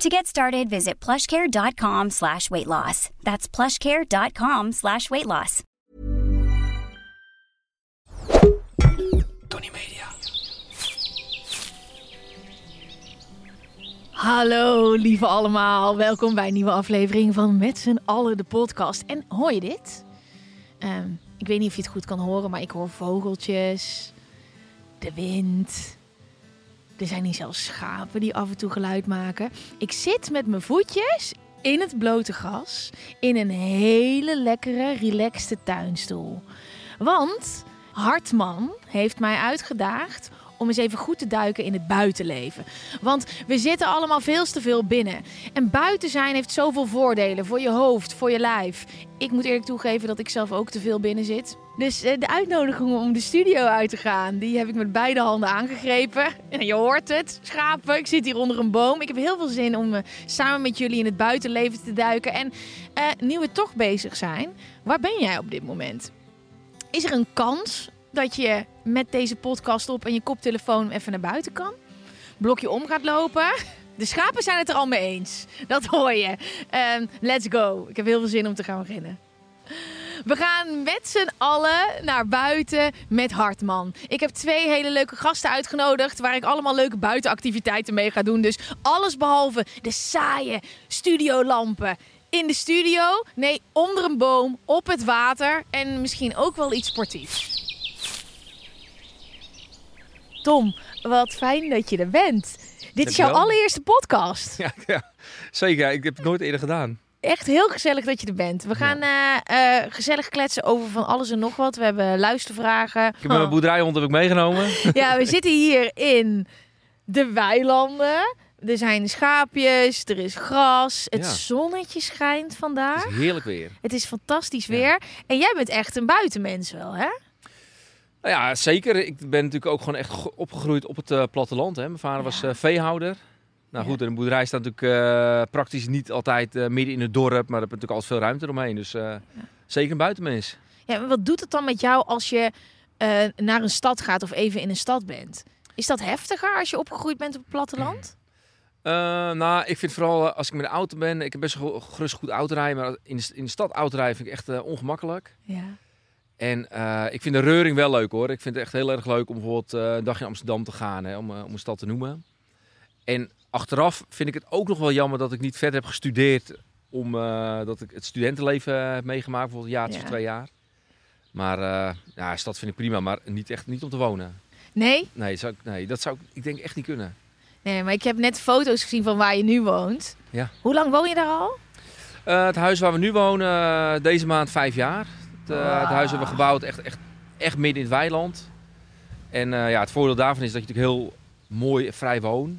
To get started, visit plushcare.com slash weight loss. That's plushcare.com slash weight loss. Tony Media. Hallo lieve allemaal, welkom bij een nieuwe aflevering van Met z'n allen de podcast. En hoor je dit? Ehm, ik weet niet of je het goed kan horen, maar ik hoor vogeltjes, de wind. Er zijn hier zelfs schapen die af en toe geluid maken. Ik zit met mijn voetjes in het blote gras in een hele lekkere, relaxte tuinstoel. Want Hartman heeft mij uitgedaagd om eens even goed te duiken in het buitenleven. Want we zitten allemaal veel te veel binnen. En buiten zijn heeft zoveel voordelen voor je hoofd, voor je lijf. Ik moet eerlijk toegeven dat ik zelf ook te veel binnen zit. Dus eh, de uitnodiging om de studio uit te gaan, die heb ik met beide handen aangegrepen. En je hoort het, schapen. Ik zit hier onder een boom. Ik heb heel veel zin om eh, samen met jullie in het buitenleven te duiken. En eh, nu we toch bezig zijn, waar ben jij op dit moment? Is er een kans dat je met deze podcast op en je koptelefoon even naar buiten kan? Blokje om gaat lopen? De schapen zijn het er al mee eens. Dat hoor je. Ehm, let's go. Ik heb heel veel zin om te gaan beginnen. We gaan met z'n allen naar buiten met Hartman. Ik heb twee hele leuke gasten uitgenodigd waar ik allemaal leuke buitenactiviteiten mee ga doen. Dus alles behalve de saaie studiolampen in de studio. Nee, onder een boom, op het water en misschien ook wel iets sportiefs. Tom, wat fijn dat je er bent. Dit is jouw allereerste podcast. Ja, ja, zeker. Ik heb het nooit eerder gedaan. Echt heel gezellig dat je er bent. We gaan eh, eh, gezellig kletsen over van alles en nog wat. We hebben luistervragen. Ik heb mijn boerderijhond heb ik meegenomen. Ja, we zitten hier in de weilanden. Er zijn schaapjes, er is gras. Het Ja. zonnetje schijnt vandaag. Het is heerlijk weer. Het is fantastisch weer. En jij bent echt een buitenmens wel, hè? Nou ja, zeker. Ik ben natuurlijk ook gewoon echt ge- opgegroeid op het eh, platteland. Hè. Mijn vader was eh, veehouder. Nou goed, en een boerderij staat natuurlijk eh, praktisch niet altijd midden in het dorp. Maar er heb natuurlijk altijd veel ruimte eromheen. Dus zeker een buitenmens. Ja, maar wat doet het dan met jou als je naar een stad gaat of even in een stad bent? Is dat heftiger als je opgegroeid bent op het platteland? Nou, ik vind vooral als ik met de auto ben, ik heb best wel gerust goed autorijden, maar in de, in de stad autorijden vind ik echt ongemakkelijk. Ja. En eh, ik vind de reuring wel leuk hoor. Ik vind het echt heel erg leuk om bijvoorbeeld eh, een dagje in Amsterdam te gaan, hè, om, eh, om een stad te noemen. En achteraf vind ik het ook nog wel jammer dat ik niet verder heb gestudeerd, om, eh, dat ik het studentenleven heb meegemaakt, bijvoorbeeld een jaar of Ja. twee jaar. Maar ja, stad vind ik prima, maar niet echt niet om te wonen. Nee? Nee, zou ik, nee dat zou ik, ik denk echt niet kunnen. Nee, maar ik heb net foto's gezien van waar je nu woont. Ja. Hoe lang woon je daar al? Het huis waar we nu wonen, deze maand vijf jaar. Het, eh, het huis hebben we gebouwd echt, echt, echt midden in het weiland. En eh, ja, het voordeel daarvan is dat je natuurlijk heel mooi vrij woont.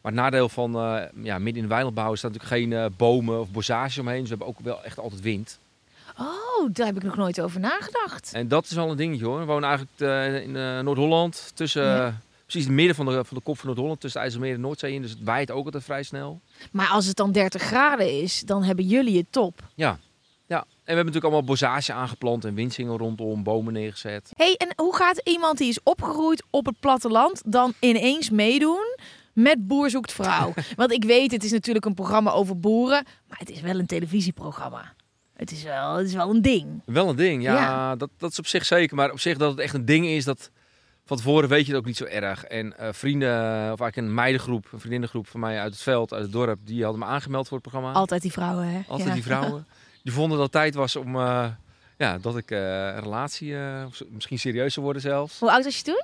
Maar het nadeel van eh, ja, midden in het weiland bouwen is dat natuurlijk geen bomen of bossages omheen. Dus we hebben ook wel echt altijd wind. Oh, daar heb ik nog nooit over nagedacht. En dat is wel een dingetje hoor. We wonen eigenlijk in Noord-Holland. Tussen, Ja. precies het midden van de, van de kop van Noord-Holland. Tussen IJsselmeer en Noordzee in. Dus het waait ook altijd vrij snel. Maar als het dan 30 graden is, dan hebben jullie het top. Ja. We hebben natuurlijk allemaal bossages aangeplant en windsingel rondom, bomen neergezet. hey, en hoe gaat iemand die is opgegroeid op het platteland dan ineens meedoen met Boer zoekt vrouw? Want ik weet, het is natuurlijk een programma over boeren, maar het is wel een televisieprogramma. Het is wel, het is wel een ding. Wel een ding, ja. Ja. Dat, dat is op zich zeker. Maar op zich dat het echt een ding is, dat van tevoren weet je het ook niet zo erg. En eh, vrienden, of eigenlijk een meidengroep, een vriendinnengroep van mij uit het veld, uit het dorp, die hadden me aangemeld voor het programma. Altijd die vrouwen, hè? Altijd Ja. die vrouwen. Die vonden dat het tijd was om, eh, ja, dat ik eh, een relatie, eh, misschien serieus zou worden zelfs. Hoe oud was je toen?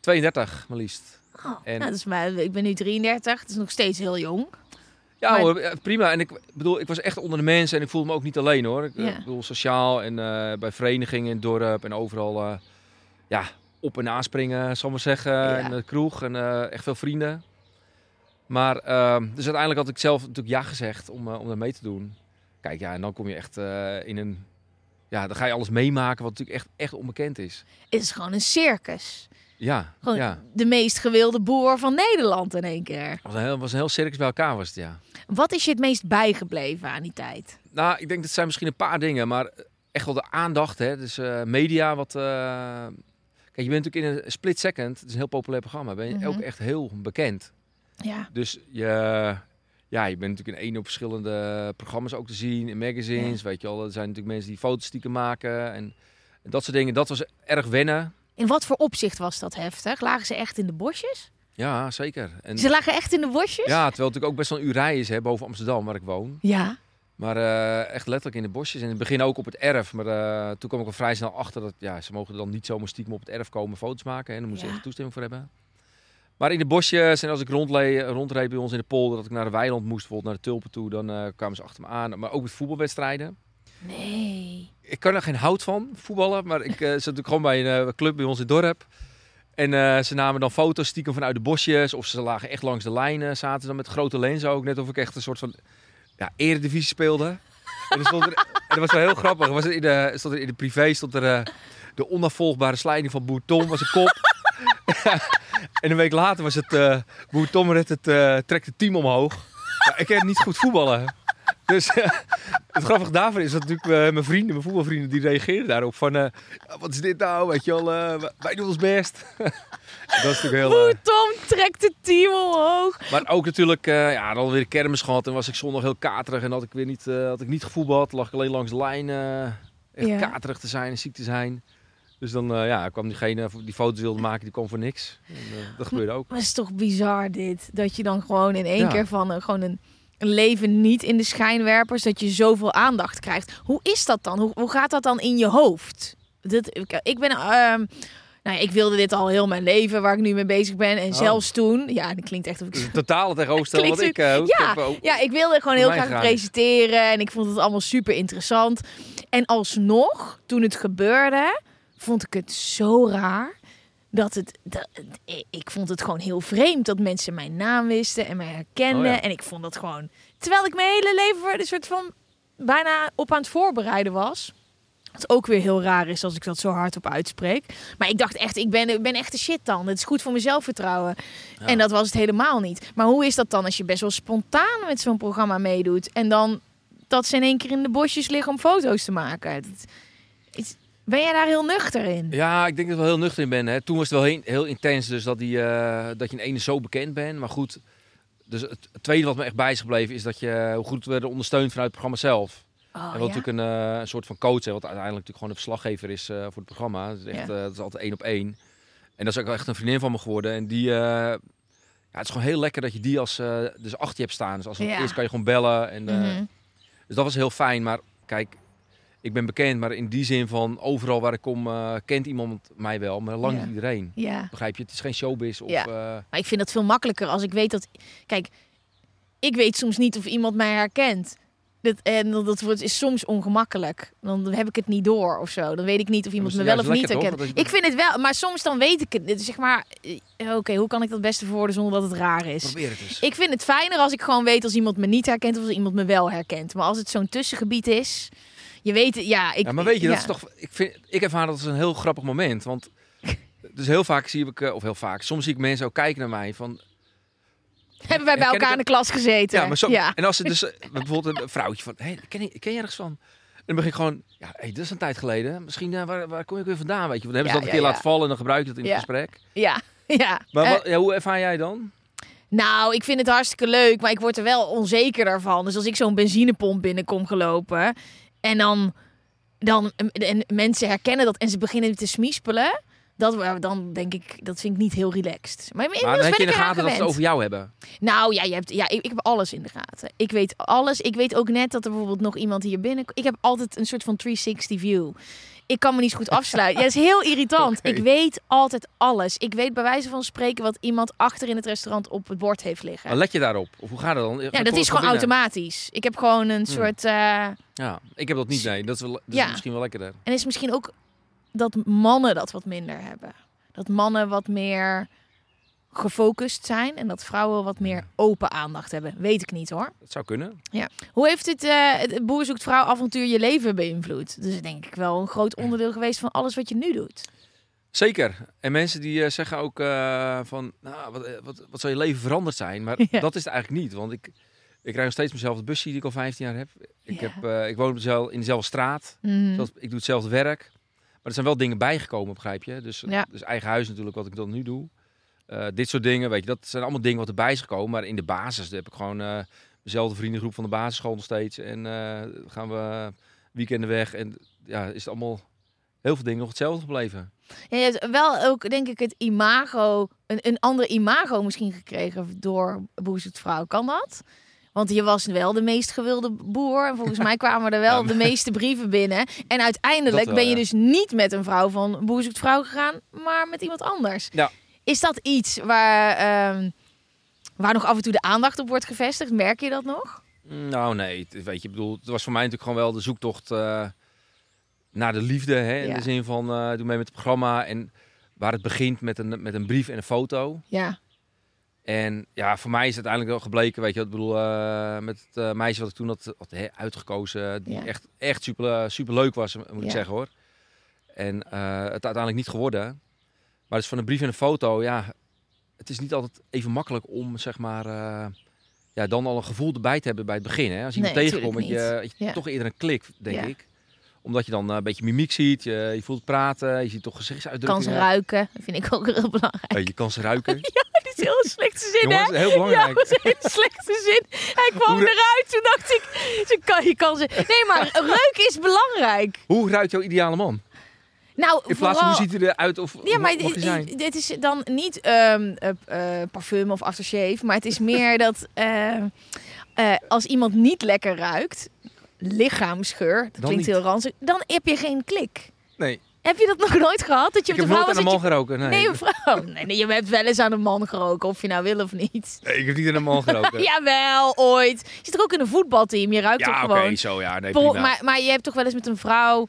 32 maar liefst. Oh, En- nou, dat is maar, ik ben nu 33, dat is nog steeds heel jong. Ja Maar- hoor, prima. En ik bedoel, ik was echt onder de mensen en ik voelde me ook niet alleen hoor. Ik Ja. bedoel, sociaal en bij verenigingen in het dorp en overal ja, op en aanspringen, zal ik maar zeggen. Ja. En de kroeg en echt veel vrienden. Maar ehm, dus uiteindelijk had ik zelf natuurlijk ja gezegd om, om daar mee te doen. Kijk, ja, en dan kom je echt eh, in een ja, dan ga je alles meemaken wat natuurlijk echt, echt onbekend is. Het is gewoon een circus. Ja, Gewoon ja. de meest gewilde boer van Nederland in één keer. Het was een heel, was een heel circus bij elkaar was het, ja. Wat is je het meest bijgebleven aan die tijd? Nou, ik denk dat zijn misschien een paar dingen, maar echt wel de aandacht, hè. Dus eh, media, wat... eh, Kijk, je bent natuurlijk in een split second, het is een heel populair programma, ben je Mhm. ook echt heel bekend. Ja. Dus je, ja, je bent natuurlijk in één op verschillende programma's ook te zien, in magazines, weet je wel. Er zijn natuurlijk mensen die foto's stiekem maken en, en dat soort dingen. Dat was erg wennen. In wat voor opzicht was dat heftig? Lagen ze echt in de bosjes? Ja, zeker. En, Ze lagen echt in de bosjes? ja, terwijl het natuurlijk ook best wel een uur rijden is hè, boven Amsterdam, waar ik woon. Ja. Maar eh, echt letterlijk in de bosjes. In het begin ook op het erf. Maar eh, toen kwam ik al vrij snel achter dat ja, ze mogen dan niet zomaar stiekem op het erf komen foto's maken. En daar moeten Ja. ze echt toestemming voor hebben. Maar in de bosjes en als ik rondreed bij ons in de polder, dat ik naar de weiland moest, bijvoorbeeld naar de tulpen toe, dan eh, kwamen ze achter me aan. Maar ook met voetbalwedstrijden. Nee. Ik kan er geen hout van, voetballen. Maar ik eh, zat natuurlijk gewoon bij een eh, club bij ons in het dorp. En ze namen dan foto's stiekem vanuit de bosjes. Of ze lagen echt langs de lijnen. Zaten dan met grote lenzen ook. Net of ik echt een soort van ja, eredivisie speelde. En, er stond er, en dat was wel heel grappig. Was er in, de, stond er in de privé stond er de onafvolgbare slijding van Boer Tom was een kop. en een week later was het eh Boer Tom redt het, eh, trekt het team omhoog. Maar ik kan niet goed voetballen. Dus eh, het grappige daarvan is dat natuurlijk mijn vrienden, mijn voetbalvrienden, die reageerden daarop van... eh, "Ja, wat is dit nou? Weet je wel, eh, wij doen ons best. dat is natuurlijk heel... Oeh, Tom trekt het team omhoog. maar ook natuurlijk, eh ja, dan weer kermis gehad en was ik zondag heel katerig en had ik weer niet, eh, had ik niet gevoetbald. Lag ik alleen langs de lijn eh, echt Ja. katerig te zijn en ziek te zijn. Dus dan eh, ja, kwam diegene die foto's wilde maken, die kwam voor niks. En, eh, dat gebeurde ook. Maar het is toch bizar dit. Dat je dan gewoon in één Ja. keer van een, gewoon een, een leven niet in de schijnwerpers, dat je zoveel aandacht krijgt. Hoe is dat dan? Hoe, hoe gaat dat dan in je hoofd? Dit, ik, ik ben... ehm, nou ik wilde dit al heel mijn leven, waar ik nu mee bezig ben. En Oh. zelfs toen... Ja, dat klinkt echt of ik totale tegenoverstelling wat ik... eh, Ja, heb, Ja, ik wilde gewoon heel graag presenteren en ik vond het allemaal super interessant. En alsnog, toen het gebeurde, vond ik het zo raar. Dat het, dat, ik vond het gewoon heel vreemd dat mensen mijn naam wisten en mij herkenden. Oh ja. En ik vond dat gewoon, terwijl ik mijn hele leven voor een soort van bijna op aan het voorbereiden was. Wat ook weer heel raar is als ik dat zo hard op uitspreek. Maar ik dacht echt, ik ben, ik ben echt de shit dan. Het is goed voor mijn zelfvertrouwen. Ja. En dat was het helemaal niet. Maar hoe is dat dan als je best wel spontaan met zo'n programma meedoet en dan dat ze in één keer in de bosjes liggen om foto's te maken? Ben jij daar heel nuchter in? Ja, ik denk dat ik wel heel nuchter in ben. Hè. Toen was het wel heel, heel intens, dus dat, die, eh, dat je in ene zo bekend bent. Maar goed, dus het, tweede wat me echt bij is gebleven is dat je hoe goed we werden ondersteund vanuit het programma zelf. Oh, en wat ja? natuurlijk een, eh, een soort van coach, hè, wat uiteindelijk natuurlijk gewoon een verslaggever is eh, voor het programma. Het is, echt, Ja. eh, het is altijd één op één. En dat is ook echt een vriendin van me geworden. En die, eh, ja, het is gewoon heel lekker dat je die als, eh, dus achter je hebt staan. Dus als het Ja. eerst kan je gewoon bellen. En, eh, Mhm. Dus dat was heel fijn. Maar kijk, ik ben bekend, maar in die zin van overal waar ik kom, eh, kent iemand mij wel, maar lang Ja. niet iedereen. Ja. Begrijp je? Het is geen showbiz. Of, Ja. eh, Maar ik vind dat veel makkelijker als ik weet dat. Kijk, ik weet soms niet of iemand mij herkent. Dat, en dat, wordt, is soms ongemakkelijk. Dan heb ik het niet door of zo. Dan weet ik niet of iemand me wel of niet herkent. je- Ik vind het wel, maar soms dan weet ik het. Zeg maar, eh, oké, hoe kan ik dat beste verwoorden zonder dat het raar is? probeer het eens. Ik vind het fijner als ik gewoon weet als iemand me niet herkent of als iemand me wel herkent. Maar als het zo'n tussengebied is, je weet, ja, ik. ja, maar weet je, dat ja. is toch. Ik, vind, ik ervaar dat als een heel grappig moment. Want dus heel vaak zie ik, eh, of heel vaak, soms zie ik mensen ook kijken naar mij van. Hebben wij bij ik elkaar in de klas gezeten? Ja, maar zo, ja. En als ze dus eh, bijvoorbeeld een vrouwtje van, hey, ken, je, ken je ergens van? En dan begin ik gewoon, ja, hey, dat is een tijd geleden. Misschien, eh, waar, waar kom je ook weer vandaan, weet je? Want dan hebben ze dat een keer laten vallen en dan gebruik je dat in het gesprek. ja, ja. Maar wat, hoe ervaar jij dan? Nou, ik vind het hartstikke leuk, maar ik word er wel onzekerder van. Dus als ik zo'n benzinepomp binnenkom gelopen en dan, dan en mensen herkennen dat en ze beginnen te smispelen, dat, dan denk ik, dat vind ik niet heel relaxed. Maar, Maar heb je in de gaten dat ze het over jou hebben. Nou ja, je hebt, ja ik, ik heb alles in de gaten. Ik weet alles. Ik weet ook net dat er bijvoorbeeld nog iemand hier binnen... Ik heb altijd een soort van 360 view. Ik kan me niet goed afsluiten. Ja, dat is heel irritant. Ik weet altijd alles. Ik weet bij wijze van spreken wat iemand achter in het restaurant op het bord heeft liggen. Maar let je daarop? Of hoe gaat het dan? Ja, dat is gewoon automatisch. Ik heb gewoon een soort... eh, Ja, ik heb dat niet, nee. Dat is, wel, dat is Ja. misschien wel lekkerder. en is misschien ook dat mannen dat wat minder hebben. Dat mannen wat meer gefocust zijn en dat vrouwen wat meer open aandacht hebben. Weet ik niet hoor. Dat zou kunnen. Hoe heeft het, eh, het Boer zoekt vrouw avontuur je leven beïnvloed? Dus denk ik wel een groot onderdeel geweest van alles wat je nu doet. Zeker. En mensen die eh, zeggen ook eh, van, nou, wat, wat, wat zal je leven veranderd zijn? Maar Ja. dat is het eigenlijk niet. Want ik, ik rijd nog steeds mezelf de busje die ik al 15 jaar heb. Ik, Ja. heb, ik woon in dezelfde straat. Mhm. Zelfs- ik doe hetzelfde werk. Maar er zijn wel dingen bijgekomen, begrijp je? Dus, Ja. dus eigen huis natuurlijk, wat ik dan nu doe. Eh, dit soort dingen, weet je, dat zijn allemaal dingen wat erbij is gekomen. Maar in de basis heb ik gewoon eh dezelfde vriendengroep van de basisschool nog steeds. En eh, gaan we weekenden weg. En ja, is het allemaal heel veel dingen nog hetzelfde gebleven. Ja, je hebt wel ook, denk ik, het imago, een, een ander imago misschien gekregen door Boer vrouw. Kan dat? Want je was wel de meest gewilde boer. En volgens mij kwamen er wel Ja, de meeste brieven binnen. En uiteindelijk wel, ben je ja. dus niet met een vrouw van Boer vrouw gegaan, maar met iemand anders. Ja. Is dat iets waar, ehm, waar nog af en toe de aandacht op wordt gevestigd? Merk je dat nog? Nou, nee. Het, weet je, ik bedoel, het was voor mij natuurlijk gewoon wel de zoektocht eh, naar de liefde. Hè? In de zin van, eh doe mee met het programma. En waar het begint met een, met een brief en een foto. Ja. En ja, voor mij is het uiteindelijk wel gebleken, weet je, wat ik bedoel, eh, met het meisje wat ik toen had, had hè, uitgekozen, die Ja. echt, echt super, super leuk was, moet ik zeggen hoor. En eh, het uiteindelijk niet geworden. Maar dus van een brief en een foto, ja, het is niet altijd even makkelijk om, zeg maar, eh, ja, dan al een gevoel erbij te hebben bij het begin. Hè? Als je Nee, iemand tegenkomt, je, je Ja. toch eerder een klik, denk Ja. ik. Omdat je dan eh, een beetje mimiek ziet, je, je voelt praten, je ziet toch Kan gezichtsuitdrukkingen. ze ruiken. Dat vind ik ook heel belangrijk. Eh, je kan ze ruiken. Dit is heel slechte zin, Jongens, hè? heel Ja, belangrijk. dat was een hele slechte zin. Hij kwam Hoe eruit. Toen dacht ik, ze kan, je kan ze... Nee, maar reuk is belangrijk. Hoe ruikt jouw ideale man? Nou, In plaats van hoe ziet hij eruit of Ja, maar mag dit, is dan niet ehm, eh, eh, parfum of aftershave, maar het is meer dat eh, als iemand niet lekker ruikt, lichaamsgeur, dat Dan klinkt niet. heel ranzig, dan heb je geen klik. Nee, Heb je dat nog nooit gehad? Dat je ik met heb een nooit aan een man je... geroken. Nee. Nee, een vrouw. Nee, nee, je hebt wel eens aan een man geroken, of je nou wil of niet. Nee, ik heb niet aan een man geroken. Jawel, ooit. Je zit er ook in een voetbalteam, je ruikt toch ja oké, gewoon. zo ja. Nee, Vol- prima. maar, maar je hebt toch wel eens met een vrouw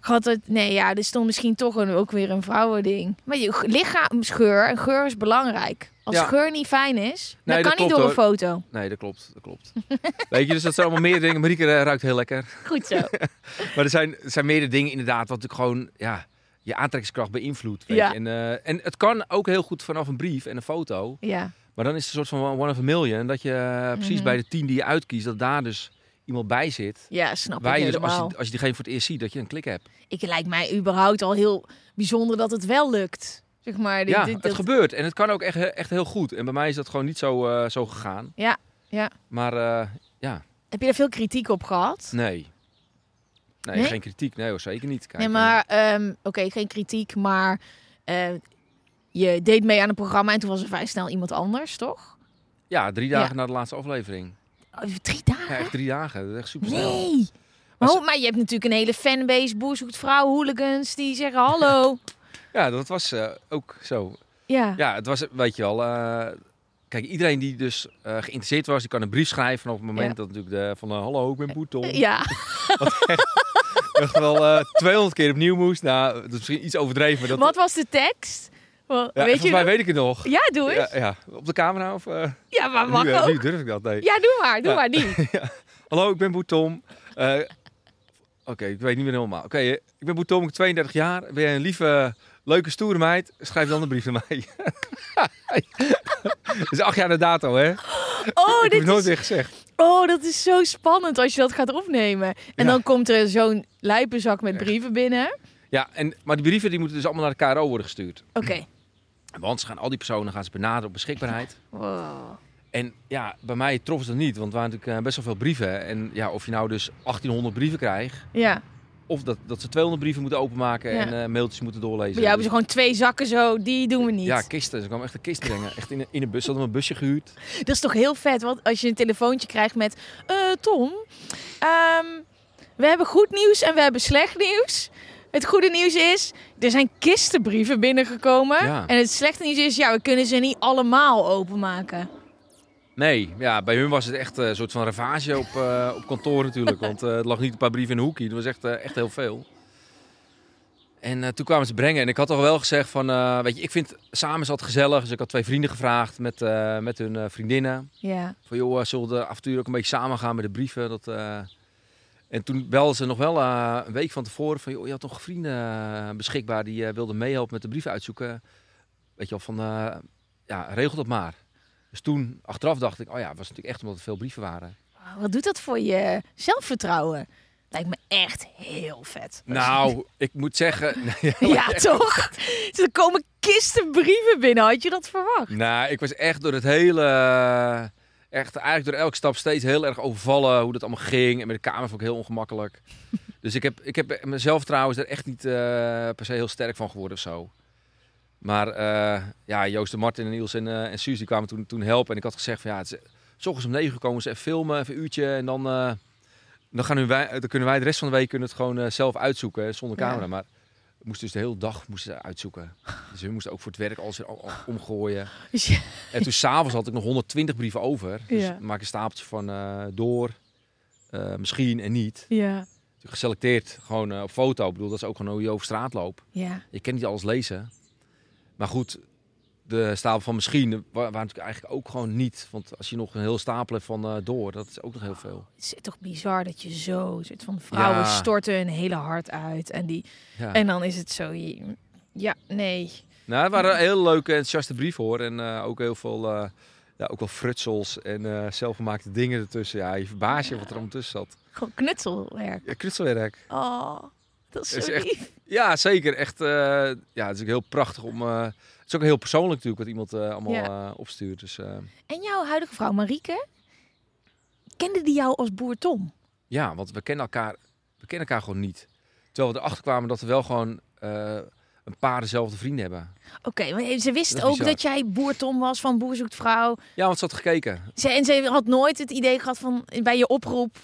gehad het. Nee, ja, er stond misschien toch een, ook weer een vrouwending. Maar je lichaamsgeur, en geur is belangrijk. Als Ja. geur niet fijn is, dan kan niet door een foto. Nee, dat klopt. Dat klopt. Weet je, dus dat zijn allemaal meer dingen. Marieke eh, ruikt heel lekker. Goed zo. Maar er zijn, er zijn meerdere dingen inderdaad wat natuurlijk gewoon ja, je aantrekkingskracht beïnvloedt. Ja. En, eh, en het kan ook heel goed vanaf een brief en een foto. ja. Maar dan is het een soort van one of a million. Dat je eh, precies Mhm. bij de tien die je uitkiest, dat daar dus iemand bij zit. ja, snap Waar ik je dus, als, helemaal. je, als je diegene voor het eerst ziet, dat je een klik hebt. Ik lijkt mij überhaupt al heel bijzonder dat het wel lukt. Zeg maar, dit, ja, dit- het dat- gebeurt. En het kan ook echt, echt heel goed. En bij mij is dat gewoon niet zo, eh, zo gegaan. Ja, ja. Maar eh, ja, Heb je daar veel kritiek op gehad? nee. Nee, Nee? geen kritiek. Nee hoor, zeker niet. Kijk, Nee, maar ehm, oké, geen kritiek, maar eh, je deed mee aan een programma en toen was er vrij snel iemand anders, toch? Ja, drie dagen Ja. na de laatste aflevering. Oh, drie dagen? Ja, echt drie dagen. Dat is echt super snel. Nee. Maar Maar, je hebt natuurlijk een hele fanbase, boer zoekt vrouw, hooligans, die zeggen hallo. Ja, dat was eh, ook zo. ja. Ja, het was, weet je wel... eh, kijk, iedereen die dus eh, geïnteresseerd was, die kan een brief schrijven. En op het moment Ja. dat natuurlijk de, van... Hallo, ik ben Boeton. Ja. echt wel eh 200 keer opnieuw moest. Nou, dat is misschien iets overdreven. Maar dat, Wat was de tekst? Ja, weet volgens je mij nog? weet ik het nog. Ja, doe eens. Ja, Ja, ja, op de camera of... eh, maar mag nu, eh, ook. nu durf ik dat, nee. Ja, doe maar, doe Ja. maar die. Hallo, ik ben Boetom. Eh, Oké, ik weet niet meer helemaal. Oké, ik ben Boetom, ik ben 32 jaar. Ben jij een lieve, leuke, stoere meid? Schrijf dan een brief naar mij. Dat is acht jaar de dato, hè? Oh, ik heb dit nooit is, weer gezegd. oh, dat is zo spannend als je dat gaat opnemen. En Ja. dan komt er zo'n lijpenzak met brieven binnen. Ja, en, maar die brieven die moeten dus allemaal naar de KRO worden gestuurd. Oké. Want ze gaan al die personen gaan ze benaderen op beschikbaarheid. Wow. En ja, bij mij trof ze dat niet, want er waren natuurlijk eh, best wel veel brieven. En ja, of je nou dus 1800 brieven krijgt, Ja. of dat, dat ze 200 brieven moeten openmaken Ja. en eh, mailtjes moeten doorlezen. Bij jou hebben ze gewoon twee zakken zo, die doen we niet. Ja, kisten. Ze kwamen echt een kist brengen. Echt in een, in een bus. Ze hadden een busje gehuurd. Dat is toch heel vet, want als je een telefoontje krijgt met... eh, Tom, ehm, we hebben goed nieuws en we hebben slecht nieuws. Het goede nieuws is, er zijn kistenbrieven binnengekomen. Ja. En het slechte nieuws is, ja, we kunnen ze niet allemaal openmaken. Nee, ja, bij hun was het echt eh, een soort van ravage op, eh, op kantoor natuurlijk. Want eh, er lag niet een paar brieven in een hoekje. Er was echt, eh, echt heel veel. En eh, toen kwamen ze brengen. En ik had al wel gezegd van, eh, weet je, ik vind samen is altijd gezellig. Dus ik had twee vrienden gevraagd met, eh, met hun eh, vriendinnen. Ja. Van joh, eh, zullen we de avontuur ook een beetje samen gaan met de brieven? Dat, eh, En toen belden ze nog wel eh, een week van tevoren van, joh, je had nog vrienden eh, beschikbaar die eh, wilden meehelpen met de brieven uitzoeken. Weet je wel, van, eh, ja, regel dat maar. Dus toen, achteraf dacht ik, oh ja, het was natuurlijk echt omdat er veel brieven waren. Wat doet dat voor je zelfvertrouwen? Lijkt me echt heel vet. Nou, ik moet zeggen... Ja, toch? Er komen kisten brieven binnen. Had je dat verwacht? Nou, ik was echt door het hele... Echt eigenlijk door elke stap steeds heel erg overvallen hoe dat allemaal ging. En met de kamer vond ik heel ongemakkelijk. dus ik heb, ik heb mezelf trouwens er echt niet eh, per se heel sterk van geworden of zo. Maar eh, ja, Joost de Martin en Niels en, en Suus die kwamen toen, toen helpen. En ik had gezegd van ja, het is, ochtends om negen uur komen ze even filmen, even een uurtje. En dan, dan, gaan wij, dan kunnen wij de rest van de week kunnen het gewoon zelf uitzoeken zonder Ja. camera. Maar we moesten dus de hele dag moesten ze uitzoeken. Dus we moesten ook voor het werk alles omgooien. En toen s'avonds had ik nog 120 brieven over. Dus Ja. maak een stapeltje van eh, door, eh, misschien en niet. ja. Toen Geselecteerd, gewoon eh, op foto. Ik bedoel, dat is ook gewoon hoe je over straat loopt. Ja. Je kan niet alles lezen. Maar goed, de stapel van misschien wa- waren natuurlijk eigenlijk ook gewoon niet. Want als je nog een heel stapel hebt van eh, door, dat is ook nog heel veel. Het is toch bizar dat je zo zit van vrouwen Ja. storten hun hele hart uit. En, die, Ja. en dan is het zo... Ja, nee. Nou, het waren heel leuke, enthousiaste brieven hoor. En eh, ook heel veel, eh, ja, ook wel frutsels en zelfgemaakte dingen ertussen. Ja, je verbaast je wat er allemaal tussen zat. Gewoon knutselwerk. Ja, knutselwerk. Oh, dat is zo Is echt- lief. Ja, zeker. Echt, ja, het is ook heel prachtig om. Het is ook heel persoonlijk natuurlijk wat iemand eh, allemaal Ja. eh, opstuurt. Dus eh, En jouw huidige vrouw Marieke, kende die jou als boer Tom? ja, want we kennen elkaar, we kennen elkaar gewoon niet. Terwijl we erachter kwamen dat we wel gewoon een paar dezelfde vrienden hebben. Oké, maar ze wist Dat ook bizar. dat jij boer Tom was van Boer Zoekt Vrouw. Ja, want ze had gekeken. Ze, en ze had nooit het idee gehad van bij je oproep,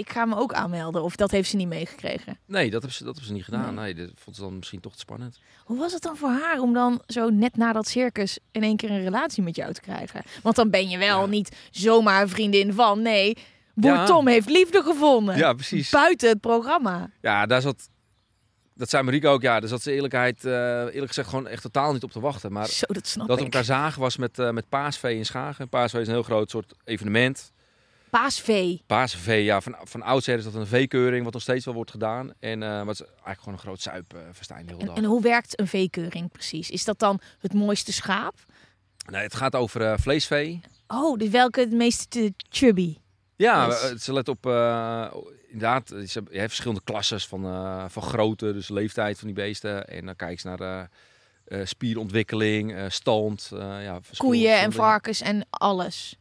ik ga me ook aanmelden. Of dat heeft ze niet meegekregen. Nee, dat hebben ze, dat hebben ze niet gedaan. Nee. Nee, dat vond ze dan misschien toch te spannend. Hoe was het dan voor haar om dan zo net na dat circus in één keer een relatie met jou te krijgen? Want dan ben je wel Ja. niet zomaar een vriendin van. Nee, boer Ja. Tom heeft liefde gevonden. Ja, precies. Buiten het programma. Ja, daar zat. Dat zei Marieke ook, ja, daar zat ze eerlijkheid, eh, eerlijk gezegd, gewoon echt totaal niet op te wachten. Maar Zo, dat snap dat we ik. elkaar zagen was met, eh met Paasvee in Schagen. Paasvee is een heel groot soort evenement. Paasvee. Paasvee, ja, van, van oudsher is dat een veekeuring, wat nog steeds wel wordt gedaan. En eh wat is eigenlijk gewoon een groot zuipfestijn de hele En, dag. en hoe werkt een veekeuring precies? Is dat dan het mooiste schaap? Nee, het gaat over eh, vleesvee. Oh, dus welke het meest eh, chubby? Ja, eh, ze let op, eh, inderdaad, ze hebben, je hebt verschillende klasses van, eh, van grootte, dus leeftijd van die beesten. En dan kijk je naar eh, eh, spierontwikkeling, eh, stand. eh, ja, Koeien en varkens en alles.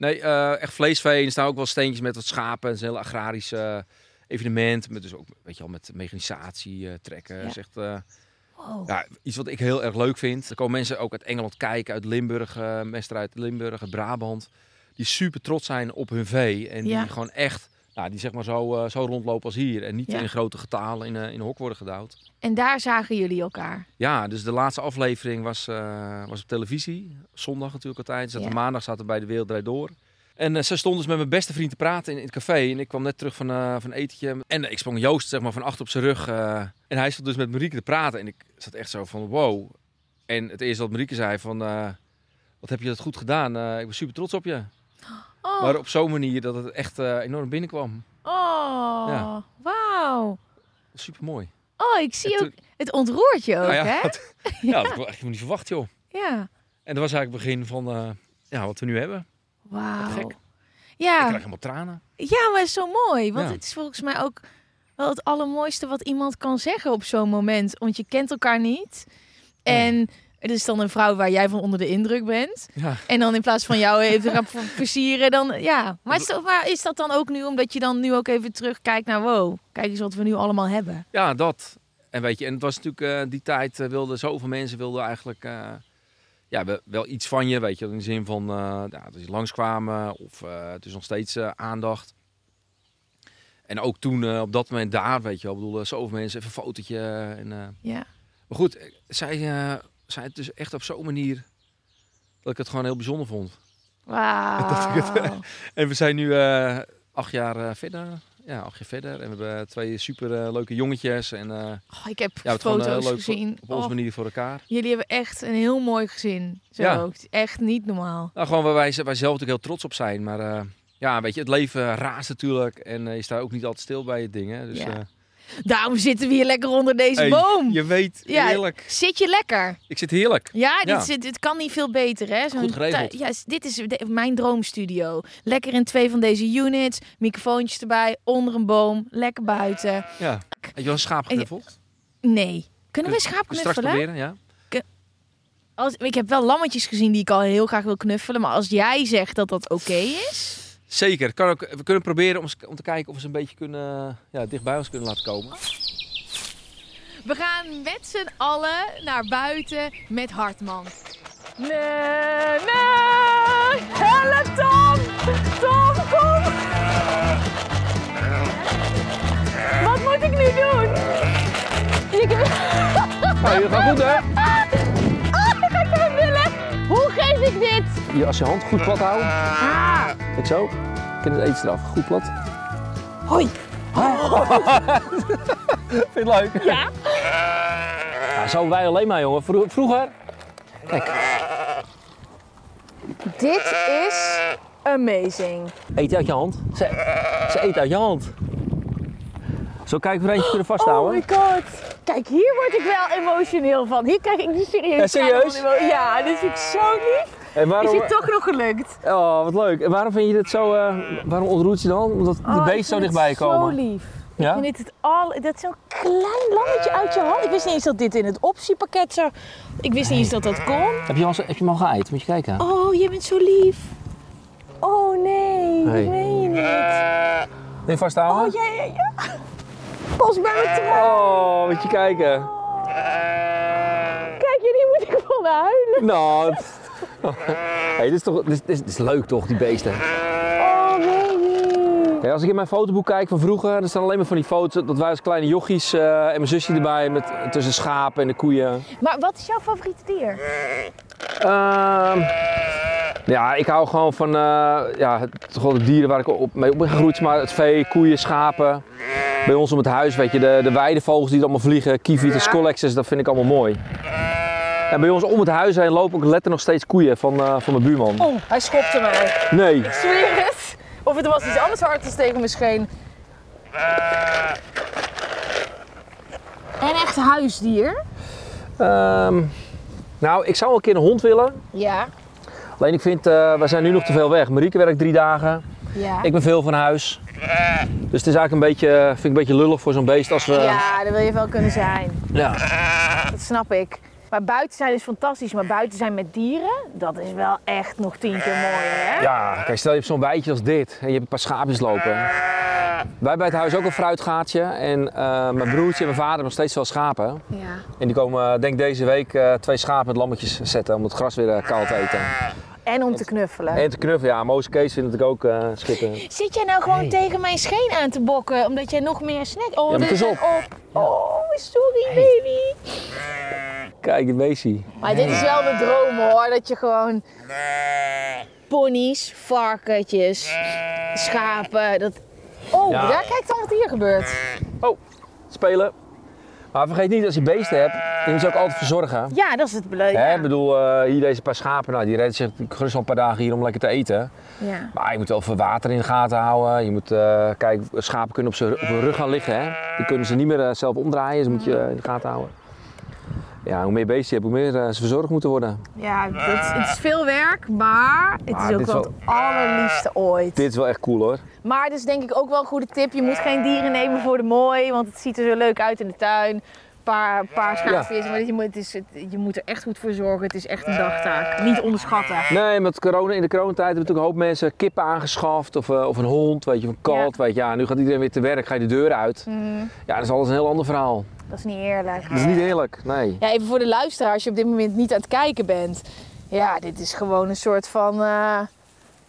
Nee, eh, echt vleesvee. En er staan ook wel steentjes met wat schapen. Het is een heel agrarisch eh, evenement. Met dus ook, weet je wel, met mechanisatie, eh, trekken. Ja. Echt, Wow. ja, iets wat ik heel erg leuk vind. Er komen mensen ook uit Engeland kijken, uit Limburg, mester uit Limburg, uit Brabant. Die super trots zijn op hun vee. En die gewoon echt, nou, die zeg maar zo, eh, zo rondlopen als hier. En niet Ja. in grote getalen in, eh, in hok worden gedouwd. En daar zagen jullie elkaar. Ja, dus de laatste aflevering was, eh, was op televisie. Zondag natuurlijk altijd. Zaten Ja. Maandag zaten we bij de Wereld Draait Door. En ze stond dus met mijn beste vriend te praten in, in het café. En ik kwam net terug van, eh van een etentje. En ik sprong Joost zeg maar van achter op zijn rug. en hij stond dus met Marieke te praten. En ik zat echt zo van wow. En het eerste wat Marieke zei van... wat heb je dat goed gedaan. Ik ben super trots op je. Oh, Maar op zo'n manier dat het echt eh, enorm binnenkwam. oh Ja. wauw. Super mooi. Oh, ik zie ook, het ontroert je ook, Nou ja, hè? dat, ja, dat had ik echt niet verwacht joh. Ja. En dat was eigenlijk het begin van eh, ja, wat we nu hebben. Wauw. Gek. Ik Ja, krijg helemaal tranen. ja, maar zo mooi. Want Ja. het is volgens mij ook wel het allermooiste wat iemand kan zeggen op zo'n moment. Want je kent elkaar niet. En er is dan een vrouw waar jij van onder de indruk bent. Ja. En dan in plaats van jou even gaan versieren, dan ja. Maar is, dat, maar is dat dan ook nu omdat je dan nu ook even terugkijkt naar wow, kijk eens wat we nu allemaal hebben. Ja, dat. En weet je, en het was natuurlijk eh, die tijd eh, wilden zoveel mensen wilden eigenlijk eh, ja, we- wel iets van je, weet je, in de zin van ja, dat ze langskwamen of het is nog steeds aandacht. En ook toen op dat moment daar, weet je wel, bedoel, zoveel mensen, even een fotootje. En, Ja. maar goed, zij zei het dus echt op zo'n manier dat ik het gewoon heel bijzonder vond. Wauw. En we zijn nu eh, acht jaar eh, verder. ja, acht jaar verder. En we hebben twee super eh, leuke jongetjes. En eh, Oh, ik heb ja, het gewoon foto's leuk gezien. op onze Oh, manier voor elkaar. jullie hebben echt een heel mooi gezin. Zo Ja. ook. Echt niet normaal. Nou, gewoon waar wij, wij zelf natuurlijk heel trots op zijn. Maar eh, ja, weet je, het leven raast natuurlijk. En eh, je staat ook niet altijd stil bij je dingen. Dus, Ja. Daarom zitten we hier lekker onder deze hey, boom. Je weet, Ja. heerlijk. Zit je lekker? Ik zit heerlijk. Ja, dit, Ja. Zit, dit kan niet veel beter, hè? Goed geregeld. Ja, dit is de- mijn droomstudio. Lekker in twee van deze units, microfoontjes erbij, onder een boom, lekker buiten. Ja. Heb je wel een schaap geknuffeld? Nee. Kunnen we schaap je straks knuffelen? proberen, ja. Als, ik heb wel lammetjes gezien die ik al heel graag wil knuffelen. Maar als jij zegt dat dat oké is... Zeker. Kan ook, we kunnen proberen om, om te kijken of we ze een beetje kunnen, ja, dicht bij ons kunnen laten komen. We gaan met z'n allen naar buiten met Hartman. Nee, nee! Help Tom! Tom, kom! Wat moet ik nu doen? Ik heb... Dat gaat goed hè? ik dit? Je, als je hand goed plat houdt. Ah! Kijk zo. Ken het eten eraf. Goed plat. Hoi! Vind je het leuk? Ja? Ja, zo wij alleen maar jongen. Vro- vroeger. Dit is amazing. Eet uit je hand. Ze, ze eet uit je hand. Zo kijken of we er eentje kunnen Oh vasthouden. my god. Kijk, hier word ik wel emotioneel van. Hier krijg ik niet serieus. Ja, serieus? Ja, dit vind ik zo lief. En Is waarom, het toch nog gelukt? Oh, wat leuk. En waarom vind je dit zo... eh, waarom ontroert je dan? Omdat de Oh, ik beesten zo dichtbij komen. Zo lief. Ja? Ik vind dit het al. Dat is zo'n klein lammetje uit je hand. Ik wist niet eens dat dit in het optiepakket zou. Ik wist niet eens dat dat kon. Heb je, al, heb je hem al geëid? Moet je kijken. Oh, je bent zo lief. Oh nee, dat meen je niet. Wil je vasthouden? Oh ja, ja, ja. Pas bij me terug. Oh, moet je kijken. Kijk, jullie moet ik van huilen. Nou, hey, dit, is toch, dit, is, dit is leuk toch, die beesten. Oh baby. Als ik in mijn fotoboek kijk van vroeger, dan staan alleen maar van die foto's dat wij als kleine jochies eh, en mijn zusje erbij met, tussen schapen en de koeien. Maar wat is jouw favoriete dier? Ehm, ja, ik hou gewoon van eh, ja, het, gewoon de dieren waar ik op, mee op ben gegroeid, maar het vee, koeien, schapen. Bij ons om het huis, weet je, de, de weidevogels die allemaal vliegen, kieviet en scollexes, dat vind ik allemaal mooi. En bij ons om het huis heen lopen ook letter nog steeds koeien van, eh, van mijn buurman. Oh, hij schopte mij. Nee, zweer het. Of het was iets anders hards tegen mijn scheen. En echt huisdier? Ehm, nou, ik zou wel een keer een hond willen. Ja. Alleen ik vind, eh we zijn nu nog te veel weg. Marieke werkt drie dagen. Ja. Ik ben veel van huis. Dus het is eigenlijk een beetje, vind ik een beetje lullig voor zo'n beest als we... Ja, dat wil je wel kunnen zijn. Ja. Dat snap ik. Maar buiten zijn is fantastisch, maar buiten zijn met dieren, dat is wel echt nog tien keer mooier, hè? Ja, kijk, stel je hebt zo'n weidje als dit en je hebt een paar schaapjes lopen. Wij hebben bij het huis ook een fruitgaatje en eh, mijn broertje en mijn vader hebben nog steeds wel schapen. Ja. En die komen, eh, denk deze week, eh, twee schapen met lammetjes zetten om het gras weer eh, kaal te eten. En om te knuffelen. En te knuffelen, ja, Moos Kees vindt het ook eh schitterend. Zit jij nou gewoon tegen mijn scheen aan te bokken, omdat jij nog meer snack... Oh, Ja, maar is is op. Oh, sorry baby. Kijk, het beestje. Maar dit is wel de droom hoor, dat je gewoon ponies, varkentjes, schapen, dat... Oh, Ja. daar kijk dan wat hier gebeurt. Oh, spelen. Maar vergeet niet, als je beesten hebt, je moet ze ook altijd verzorgen. Ja, dat is het beleid. Hè, Ja. Ik bedoel, eh, hier deze paar schapen, nou, die redden zich gerust al een paar dagen hier om lekker te eten. ja. Maar je moet wel veel water in de gaten houden. Je moet eh, kijken, schapen kunnen op, op hun rug gaan liggen. Hè? Die kunnen ze niet meer eh, zelf omdraaien, dus moet je in de gaten houden. Ja, hoe meer beesten je hebt, hoe meer eh, ze verzorgd moeten worden. Ja, dat is, het is veel werk, maar het is ook wel wel- het allerliefste ooit. Dit is wel echt cool hoor. Maar het is denk ik ook wel een goede tip. Je moet geen dieren nemen voor de mooi, want het ziet er zo leuk uit in de tuin. Een paar, paar schaapjes, maar je moet, het is, het- je moet er echt goed voor zorgen. Het is echt een dagtaak. Niet onderschatten. Nee, met corona, in de coronatijd hebben natuurlijk een hoop mensen kippen aangeschaft. Of, eh, of een hond, weet je, of een kat. Weet je. Ja, nu gaat iedereen weer te werk, ga je de deur uit. Ja, dat is alles een heel ander verhaal. Dat is niet eerlijk. Dat is niet eerlijk, nee. Ja, even voor de luisteraar, als je op dit moment niet aan het kijken bent. Ja, dit is gewoon een soort van... eh,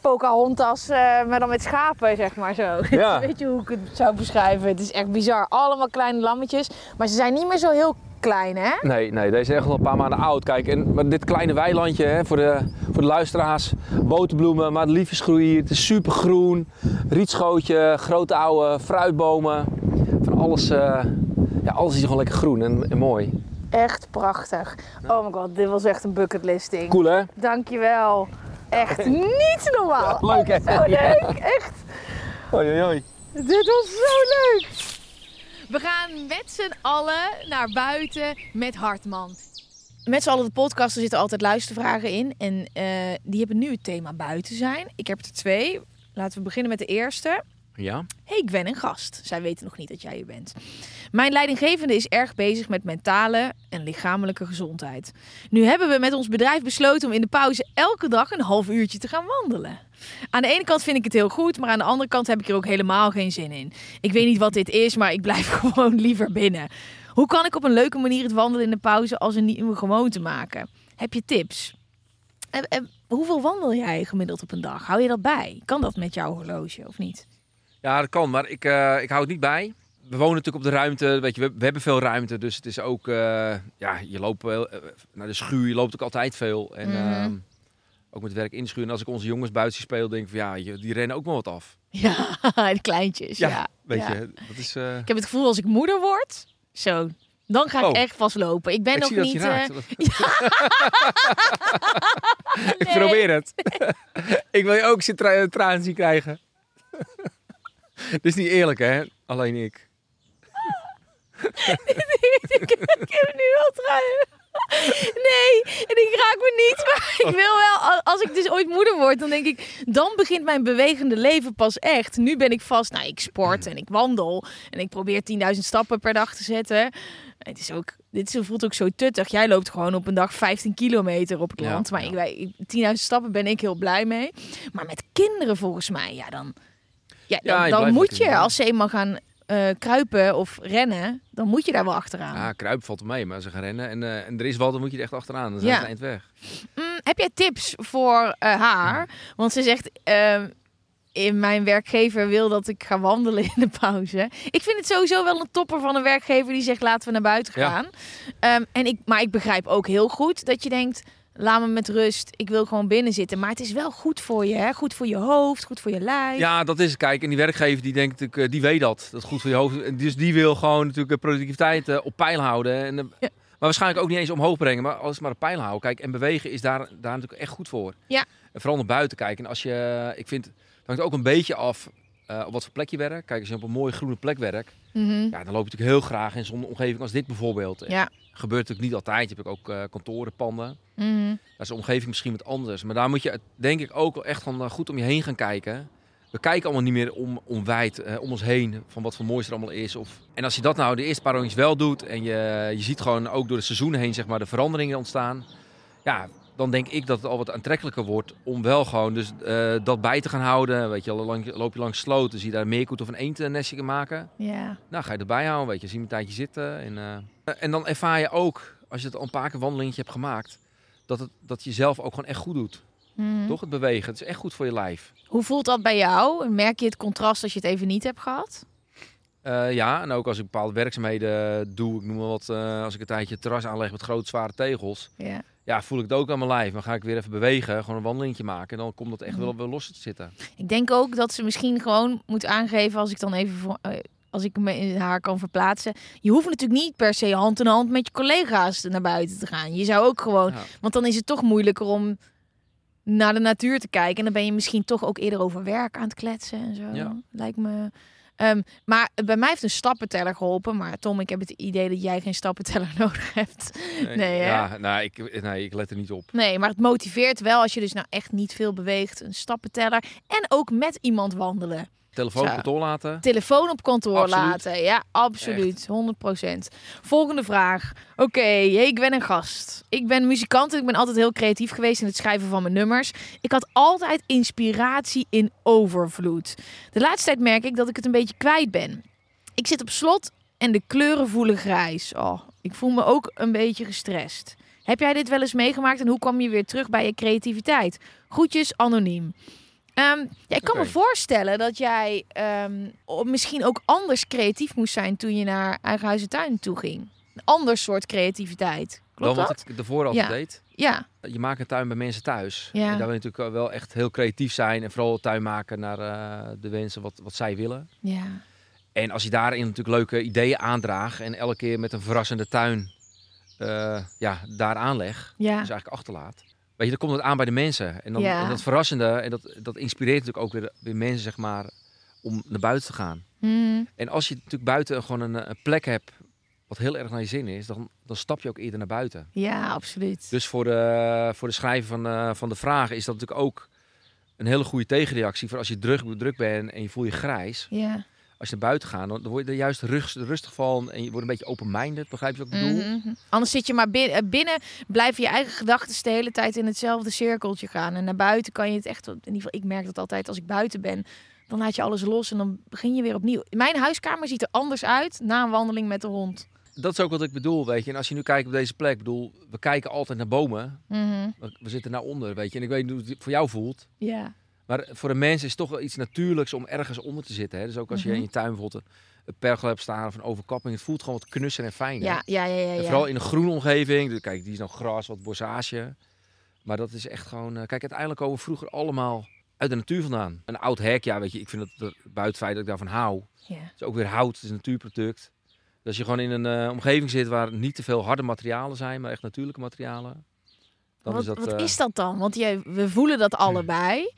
Pocahontas, eh, maar dan met schapen, zeg maar zo. Ja. Weet je hoe ik het zou beschrijven? Het is echt bizar. Allemaal kleine lammetjes. Maar ze zijn niet meer zo heel klein, hè? Nee, nee, deze is echt al een paar maanden oud. Kijk, en maar dit kleine weilandje hè, voor, de, voor de luisteraars. Boterbloemen, maar liefjesgroei hier. Het is super groen. Rietschootje, grote oude fruitbomen. Van alles, eh, ja, alles is gewoon lekker groen en, en mooi. Echt prachtig. Oh my god, dit was echt een bucketlisting. Cool hè? Dankjewel. Echt niet normaal. Leuk hè? Zo leuk, echt. Oei, oei, oei. Dit was zo leuk. We gaan met z'n allen naar buiten met Hartman. Met z'n allen de podcast, er zitten altijd luistervragen in. En eh, die hebben nu het thema buiten zijn. Ik heb er twee. Laten we beginnen met de eerste. Ja? Hey, ik ben een gast. Zij weten nog niet dat jij hier bent. Mijn leidinggevende is erg bezig met mentale en lichamelijke gezondheid. Nu hebben we met ons bedrijf besloten om in de pauze elke dag een half uurtje te gaan wandelen. Aan de ene kant vind ik het heel goed, maar aan de andere kant heb ik er ook helemaal geen zin in. Ik weet niet wat dit is, maar ik blijf gewoon liever binnen. Hoe kan ik op een leuke manier het wandelen in de pauze als een nieuwe gewoonte maken? Heb je tips? En, en hoeveel wandel jij gemiddeld op een dag? Hou je dat bij? Kan dat met jouw horloge of niet? Ja, dat kan, maar ik, eh, ik hou het niet bij. We wonen natuurlijk op de ruimte, weet je, we, we hebben veel ruimte, dus het is ook, eh, ja, je loopt eh, naar de schuur, je loopt ook altijd veel. En Mhm. ehm, ook met werk in de schuur. En als ik onze jongens buiten spelen, denk ik van ja, je- die rennen ook wel wat af. Ja, de kleintjes. Ja, weet ja. je, dat is... Ik heb het gevoel als ik moeder word, zo, dan ga ik Oh. echt vastlopen. Ik ben ik nog niet. ik nee. probeer het. ik wil je ook tra traan zien krijgen. Dit is niet eerlijk, hè? Alleen ik. ik heb nu wel truien. Nee, en ik raak me niet. Maar ik wil wel, al- als ik dus ooit moeder word, dan denk ik, dan begint mijn bewegende leven pas echt. Nu ben ik vast, nou, ik sport en ik wandel en ik probeer 10.000 stappen per dag te zetten. Het is ook, dit voelt ook zo tuttig. Jij loopt gewoon op een dag 15 kilometer op het Ja, land. Maar ja. ik, wij- 10.000 stappen ben ik heel blij mee. Maar met kinderen volgens mij, ja, dan, ja, Ja, dan, je dan blijft moet je, als ze eenmaal gaan eh, kruipen of rennen, dan moet je daar wel achteraan. Ja, kruipen valt mee, maar ze gaan rennen en, eh, en er is wat, dan moet je er echt achteraan. Dan zijn Ja. ze eind weg. Mm, heb jij tips voor eh, haar? Want ze zegt, ehm, in mijn werkgever wil dat ik ga wandelen in de pauze. Ik vind het sowieso wel een topper van een werkgever die zegt, laten we naar buiten Ja. gaan. Ehm, en ik, maar ik begrijp ook heel goed dat je denkt, laat me met rust. Ik wil gewoon binnen zitten. Maar het is wel goed voor je, hè? Goed voor je hoofd, goed voor je lijf. Ja, dat is het. Kijk, en die werkgever die denkt natuurlijk, eh, die weet dat. Dat is goed voor je hoofd. Dus die wil gewoon natuurlijk eh, productiviteit eh, op peil houden. En, Ja. Maar waarschijnlijk ook niet eens omhoog brengen, maar alles maar op peil houden. Kijk, en bewegen is daar, daar natuurlijk echt goed voor. Ja. En vooral naar buiten kijken. En als je, ik vind, het hangt ook een beetje af op wat voor plek je werkt. Kijk, als je op een mooie groene plek werkt, Mhm. ja, dan loop je natuurlijk heel graag in zo'n omgeving als dit bijvoorbeeld. Ja. Gebeurt natuurlijk niet altijd. Je hebt ook uh, kantoren, panden. Mhm. Daar is de omgeving misschien wat anders. Maar daar moet je denk ik ook wel echt gewoon eh, goed om je heen gaan kijken. We kijken allemaal niet meer om, om wijd, eh, om ons heen, van wat voor moois er allemaal is. Of... En als je dat nou de eerste paar rondjes wel doet en je, je ziet gewoon ook door de seizoenen heen zeg maar, de veranderingen ontstaan. Ja, dan denk ik dat het al wat aantrekkelijker wordt om wel gewoon dus, eh, dat bij te gaan houden. Weet je, lang, loop je langs sloten, zie je daar een meerkoet of een eendnestje kan maken. Ja. Nou, ga je erbij houden, weet je, zie je een tijdje zitten. En, eh, en dan ervaar je ook, als je het al een paar keer wandelingetje hebt gemaakt, dat het dat je zelf ook gewoon echt goed doet. Mhm. Toch het bewegen, het is echt goed voor je lijf. Hoe voelt dat bij jou? Merk je het contrast als je het even niet hebt gehad? Eh, ja, en ook als ik bepaalde werkzaamheden doe, ik noem maar wat, eh, als ik een tijdje het terras aanleg met grote zware tegels, Ja. Ja, voel ik het ook aan mijn lijf. Dan ga ik weer even bewegen, gewoon een wandelingetje maken en dan komt dat echt Mhm. wel, wel los te zitten. Ik denk ook dat ze misschien gewoon moet aangeven als ik dan even voor, eh, als ik me in haar kan verplaatsen. Je hoeft natuurlijk niet per se hand in hand met je collega's naar buiten te gaan. Je zou ook gewoon, Ja. want dan is het toch moeilijker om naar de natuur te kijken en dan ben je misschien toch ook eerder over werk aan het kletsen en zo. Ja. Lijkt me. Ehm, maar bij mij heeft een stappenteller geholpen. Maar Tom, ik heb het idee dat jij geen stappenteller nodig hebt. Nee, hè? ja, nou, ik, nee, ik let er niet op. Nee, maar het motiveert wel als je dus nou echt niet veel beweegt. Een stappenteller. En ook met iemand wandelen. Telefoon op kantoor laten. Telefoon op kantoor Absoluut. laten. Ja, absoluut. 100%. Volgende vraag. Oké, ik ben een gast. Ik ben muzikant en ik ben altijd heel creatief geweest in het schrijven van mijn nummers. Ik had altijd inspiratie in overvloed. De laatste tijd merk ik dat ik het een beetje kwijt ben. Ik zit op slot en de kleuren voelen grijs. Oh, ik voel me ook een beetje gestrest. Heb jij dit wel eens meegemaakt en hoe kwam je weer terug bij je creativiteit? Groetjes, anoniem. Ja, ik kan me voorstellen dat jij ehm, misschien ook anders creatief moest zijn toen je naar eigen huis en tuin toe ging. Een ander soort creativiteit. Klopt Wel wat dat? ik ervoor altijd Ja. deed. Ja, Je maakt een tuin bij mensen thuis. Ja. En daar wil je natuurlijk wel echt heel creatief zijn. En vooral tuin maken naar eh, de wensen wat, wat zij willen. ja, En als je daarin natuurlijk leuke ideeën aandraagt. En elke keer met een verrassende tuin eh, ja, daar aanleg. ja. Dus eigenlijk achterlaat. Weet je, dan komt het aan bij de mensen. En, dan, Ja. en dat verrassende, en dat, dat inspireert natuurlijk ook weer, weer mensen, zeg maar, om naar buiten te gaan. Mhm. En als je natuurlijk buiten gewoon een, een plek hebt wat heel erg naar je zin is, dan, dan stap je ook eerder naar buiten. ja, absoluut. Dus voor de, voor de schrijver van, eh, van de vragen is dat natuurlijk ook een hele goede tegenreactie. Voor als je druk, druk bent en je voelt je grijs. ja. Als je naar buiten gaat, dan, word je er juist rust, rustig van. En je wordt een beetje open-minded, begrijp je wat ik bedoel? Mhm. Anders zit je maar binnen, eh, binnen, blijven je eigen gedachten de hele tijd in hetzelfde cirkeltje gaan. En naar buiten kan je het echt, in ieder geval, ik merk dat altijd als ik buiten ben, dan laat je alles los en dan begin je weer opnieuw. Mijn huiskamer ziet er anders uit na een wandeling met de hond. Dat is ook wat ik bedoel, weet je. En als je nu kijkt op deze plek, bedoel, we kijken altijd naar bomen. Mhm. We, we zitten naar onder, weet je. En ik weet niet hoe het voor jou voelt. Ja. Maar voor de mensen is het toch wel iets natuurlijks om ergens onder te zitten. Hè? Dus ook als je Mhm. in je tuin bijvoorbeeld een- een pergel hebt staan of een overkapping. Het voelt gewoon wat knusser en fijn. Ja, ja, ja, ja. Ja. vooral in een groene omgeving. Dus Kijk, die is nog gras, wat bosage. Maar dat is echt gewoon... eh, Kijk, uiteindelijk komen we vroeger allemaal uit de natuur vandaan. Een oud hek, ja, weet je. Ik vind dat, dat buiten feit dat ik daarvan hou. Ja. Het is ook weer hout, het is een natuurproduct. Dus als je gewoon in een eh, omgeving zit waar niet te veel harde materialen zijn, maar echt natuurlijke materialen. Dan wat is dat... wat eh, is dat dan? Want jij, we voelen dat allebei.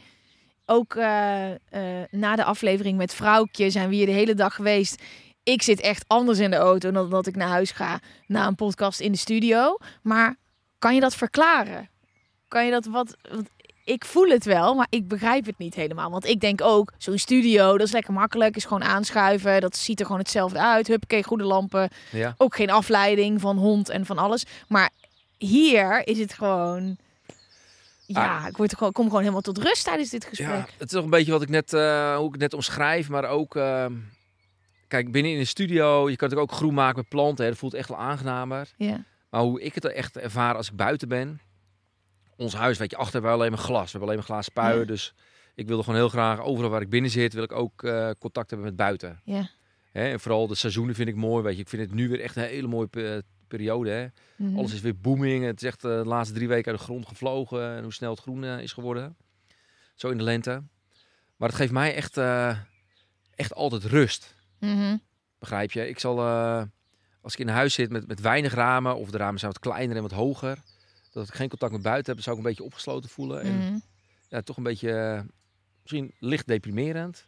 Ook eh, eh, na de aflevering met Vrouwtje zijn we hier de hele dag geweest. Ik zit echt anders in de auto dan dat ik naar huis ga na een podcast in de studio. Maar kan je dat verklaren? Kan je dat wat... want ik voel het wel, maar ik begrijp het niet helemaal. Want ik denk ook, zo'n studio, dat is lekker makkelijk. Is gewoon aanschuiven. Dat ziet er gewoon hetzelfde uit. Huppakee, goede lampen. Ja. Ook geen afleiding van hond en van alles. Maar hier is het gewoon... Ja, Ah. ik word er gewoon, kom gewoon helemaal tot rust tijdens dit gesprek. Ja, het is nog een beetje wat ik net, eh, hoe ik het net omschrijf, maar ook, eh, kijk, binnen in de studio, je kan het ook groen maken met planten, hè, dat voelt echt wel aangenamer. Ja. Maar hoe ik het echt ervaar als ik buiten ben, ons huis, weet je, achter hebben we alleen maar glas, we hebben alleen maar glazen spuien, Ja. dus ik wilde gewoon heel graag, overal waar ik binnen zit, wil ik ook eh, contact hebben met buiten. Ja. Hè, en vooral de seizoenen vind ik mooi, weet je, ik vind het nu weer echt een hele mooie pe- periode, hè. Mhm. Alles is weer booming. Het is echt eh, de laatste drie weken uit de grond gevlogen. En hoe snel het groen eh, is geworden. Zo in de lente. Maar het geeft mij echt, eh, echt altijd rust. Mhm. Begrijp je? Ik zal, als ik in een huis zit met, met weinig ramen. Of de ramen zijn wat kleiner en wat hoger. Dat ik geen contact met buiten heb. Zou ik een beetje opgesloten voelen. En Mhm. ja, toch een beetje, misschien licht deprimerend.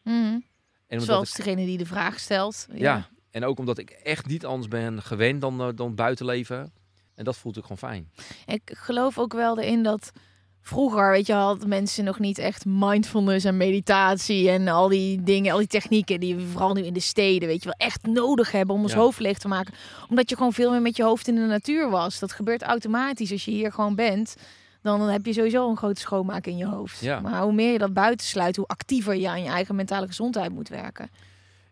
En Zoals ik, degene die de vraag stelt. ja. En ook omdat ik echt niet anders ben gewend dan, eh, dan buitenleven. En dat voelt ook gewoon fijn. Ik geloof ook wel erin dat vroeger, weet je, hadden mensen nog niet echt mindfulness en meditatie en al die dingen, al die technieken die we vooral nu in de steden, weet je wel, echt nodig hebben om ons Ja. hoofd leeg te maken. Omdat je gewoon veel meer met je hoofd in de natuur was. Dat gebeurt automatisch als je hier gewoon bent. Dan heb je sowieso een grote schoonmaak in je hoofd. Ja. Maar hoe meer je dat buiten sluit, hoe actiever je aan je eigen mentale gezondheid moet werken.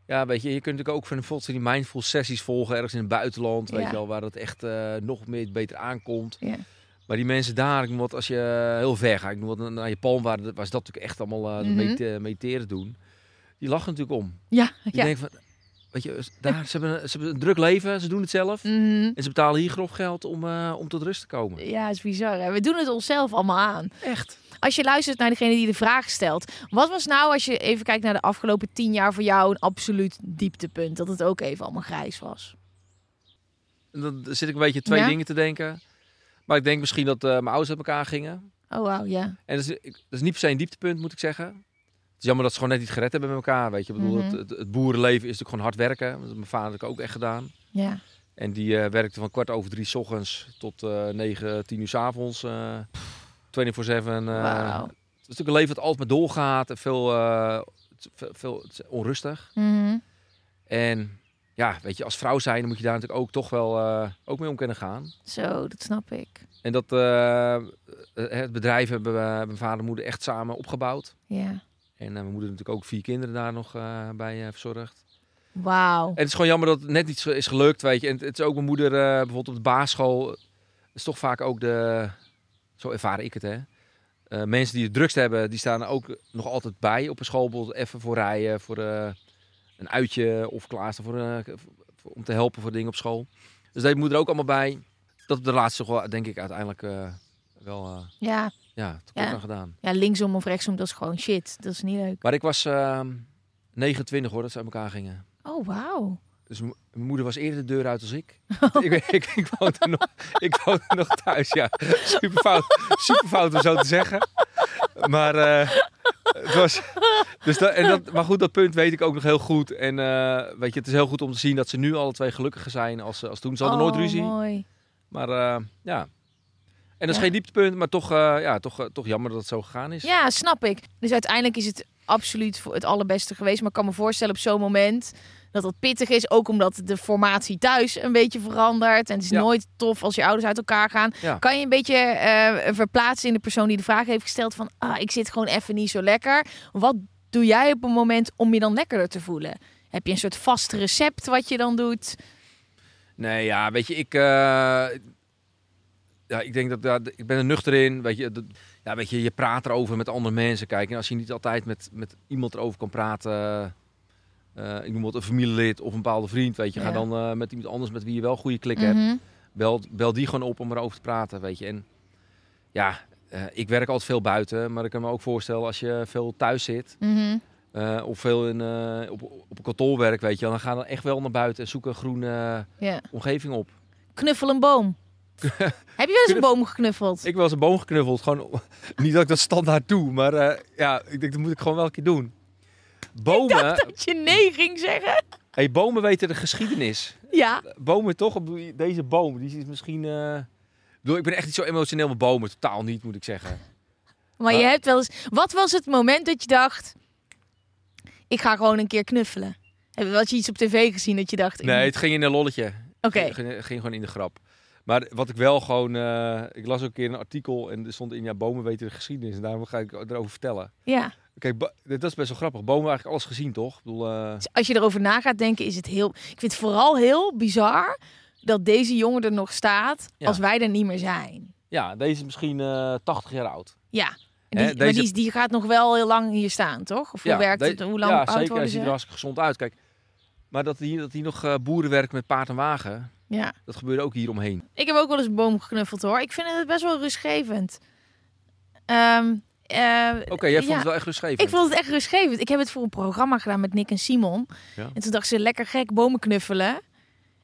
Ja, weet je, je kunt natuurlijk ook van bijvoorbeeld die mindful sessies volgen ergens in het buitenland, weet je wel, waar het echt eh, nog meer beter aankomt. Ja. Maar die mensen daar, ik noem wat, als je heel ver gaat, ik noem wat naar Japan, waar, waar ze dat natuurlijk echt allemaal eh, dat Mhm. medite- mediteren doen, die lachen natuurlijk om. Ja, Die ja. denken van, weet je, daar, ze, hebben, een- ze hebben een druk leven, ze doen het zelf. Mhm. En ze betalen hier grof geld om, eh, om tot rust te komen. Ja, is bizar. Hè? We doen het onszelf allemaal aan. Echt. Als je luistert naar degene die de vraag stelt. Wat was nou, als je even kijkt naar de afgelopen tien jaar voor jou, een absoluut dieptepunt? Dat het ook even allemaal grijs was. Dan zit ik een beetje twee Ja? dingen te denken. Maar ik denk misschien dat eh, mijn ouders uit elkaar gingen. Oh, wauw, ja. En dat is, ik- dat is niet per se een dieptepunt, moet ik zeggen. Het is jammer dat ze gewoon net niet gered hebben met elkaar. Weet je, ik bedoel, Mhm. het, het, het boerenleven is natuurlijk gewoon hard werken. Dat heeft mijn vader natuurlijk ook echt gedaan. Ja. En die eh, werkte van kwart over drie 's ochtends tot eh 9, 10 uur 's avonds. 24-7. eh Wauw. Het is natuurlijk een leven dat altijd maar doorgaat. en Veel, eh, veel, veel onrustig. Mhm. En ja, weet je, als vrouw zijn, dan moet je daar natuurlijk ook toch wel eh, ook mee om kunnen gaan. Zo, dat snap ik. En dat het bedrijf hebben we- mijn vader en moeder echt samen opgebouwd. Ja. En mijn moeder natuurlijk ook vier kinderen daar nog bij verzorgd. Wauw. En het is gewoon jammer dat het net niet is gelukt, weet je. En het is ook mijn moeder, bijvoorbeeld op de basisschool, is toch vaak ook de, zo ervaar ik het, hè. Eh, mensen die het drukst hebben, die staan ook nog altijd bij op een school. Bijvoorbeeld even voor rijden, voor eh, een uitje of klaarstaan voor, eh, voor- om te helpen voor dingen op school. Dus dat moet er ook allemaal bij. Dat op de laatste toch wel, denk ik, uiteindelijk wel Ja, ja, tekort Ja. aan gedaan. ja, linksom of rechtsom, dat is gewoon shit. Dat is niet leuk. Maar ik was ehm 29 hoor, dat ze uit elkaar gingen. Oh, wauw. Dus mijn moeder was eerder de deur uit als ik. ik, ik, ik, woonde nog, ik woonde nog thuis, ja. Super fout, super fout om zo te zeggen. Maar, eh, het was, dus dat, en dat, maar goed, dat punt weet ik ook nog heel goed. En eh, weet je, het is heel goed om te zien dat ze nu alle twee gelukkiger zijn als, als toen. Ze hadden nooit Oh, ruzie. mooi. Maar eh, ja. En dat is Ja. geen dieptepunt, maar toch, eh, ja, toch, eh, toch jammer dat het zo gegaan is. Ja, snap ik. Dus uiteindelijk is het absoluut voor het allerbeste geweest. Maar ik kan me voorstellen op zo'n moment dat het pittig is. Ook omdat de formatie thuis een beetje verandert. En het is Ja. nooit tof als je ouders uit elkaar gaan. Ja. Kan je een beetje eh, verplaatsen in de persoon die de vraag heeft gesteld van... Ah, ik zit gewoon even niet zo lekker. Wat doe jij op een moment om je dan lekkerder te voelen? Heb je een soort vast recept wat je dan doet? Nee, ja, weet je, ik, eh, ja, ik denk dat, ja, ik ben er nuchter in. Weet je, dat, ja, weet je, je praat erover met andere mensen. Kijk, en als je niet altijd met, met iemand erover kan praten, eh, ik noem wat een familielid of een bepaalde vriend, weet je, ga dan eh, met iemand anders met wie je wel goede klik hebt. Mhm. Bel, bel die gewoon op om erover te praten, weet je. En ja, eh, ik werk altijd veel buiten, maar ik kan me ook voorstellen als je veel thuis zit. Mhm. of veel in, op, op een kantoor werk, weet je, dan ga dan echt wel naar buiten en zoek een groene omgeving op. Knuffel een boom. Heb je wel eens een boom geknuffeld? Ik heb wel eens een boom geknuffeld. Gewoon, niet dat ik dat standaard doe, maar ja, ik denk dat moet ik gewoon wel een keer doen. Bomen, Dat je nee ging zeggen? hey, bomen weten de geschiedenis. Ja. Bomen toch, Ik deze boom, die is misschien... eh, ik ik ben echt niet zo emotioneel met bomen, totaal niet moet ik zeggen. Maar je Maar- hebt wel eens. Wat was het moment dat je dacht: ik ga gewoon een keer knuffelen? Heb je iets op tv gezien dat je dacht: ik Nee, het ging in een lolletje. Oké. Het ging, ging gewoon in de grap. Maar wat ik wel gewoon... eh, ik las ook een keer een artikel en er stond in... Ja, bomen weten de geschiedenis en daarom ga ik erover vertellen. Ja. Kijk, dat is best wel grappig. Bomen eigenlijk alles gezien, toch? Ik bedoel, eh, Dus als je erover na gaat denken, is het heel. Ik vind het vooral heel bizar dat deze jongen er nog staat Ja. als wij er niet meer zijn. ja, deze is misschien eh 80 jaar oud. Ja. En die, Hè, Maar die, die gaat nog wel heel lang hier staan, toch? Of hoe werkt de- het? Hoe lang ja, zeker. Hij ziet er hartstikke gezond uit. Kijk, maar dat hier, dat hier nog eh, boeren werken met paard en wagen, Ja. dat gebeurde ook hier omheen. Ik heb ook wel eens een boom geknuffeld hoor. Ik vind het best wel rustgevend. Ehm, eh, Oké, jij vond ja. het wel echt rustgevend. Ik vond het echt rustgevend. Ik heb het voor een programma gedaan met Nick en Simon. Ja. En toen dacht ze lekker gek bomen knuffelen.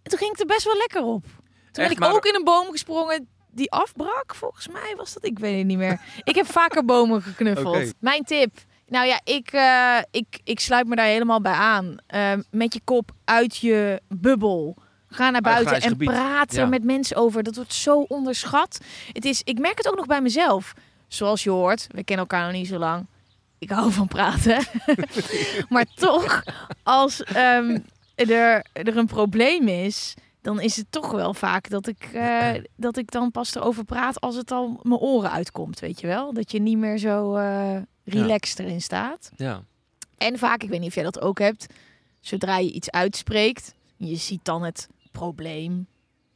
En toen ging ik er best wel lekker op. Toen ben ik ook in een boom gesprongen die afbrak. Volgens mij was dat. Ik weet het niet meer. ik heb vaker bomen geknuffeld. Mijn tip. Nou ja, ik, eh, ik, ik sluit me daar helemaal bij aan. Eh, met je kop uit je bubbel. Ga naar buiten en Ja. met mensen over. Dat wordt zo onderschat. Het is, ik merk het ook nog bij mezelf. Zoals je hoort, we kennen elkaar nog niet zo lang. Ik hou van praten. maar toch, als ehm, er, er een probleem is, dan is het toch wel vaak dat ik, eh, dat ik dan pas erover praat als het al mijn oren uitkomt, weet je wel? Dat je niet meer zo eh relaxed erin staat. Ja. En vaak, ik weet niet of jij dat ook hebt, zodra je iets uitspreekt, je ziet dan het probleem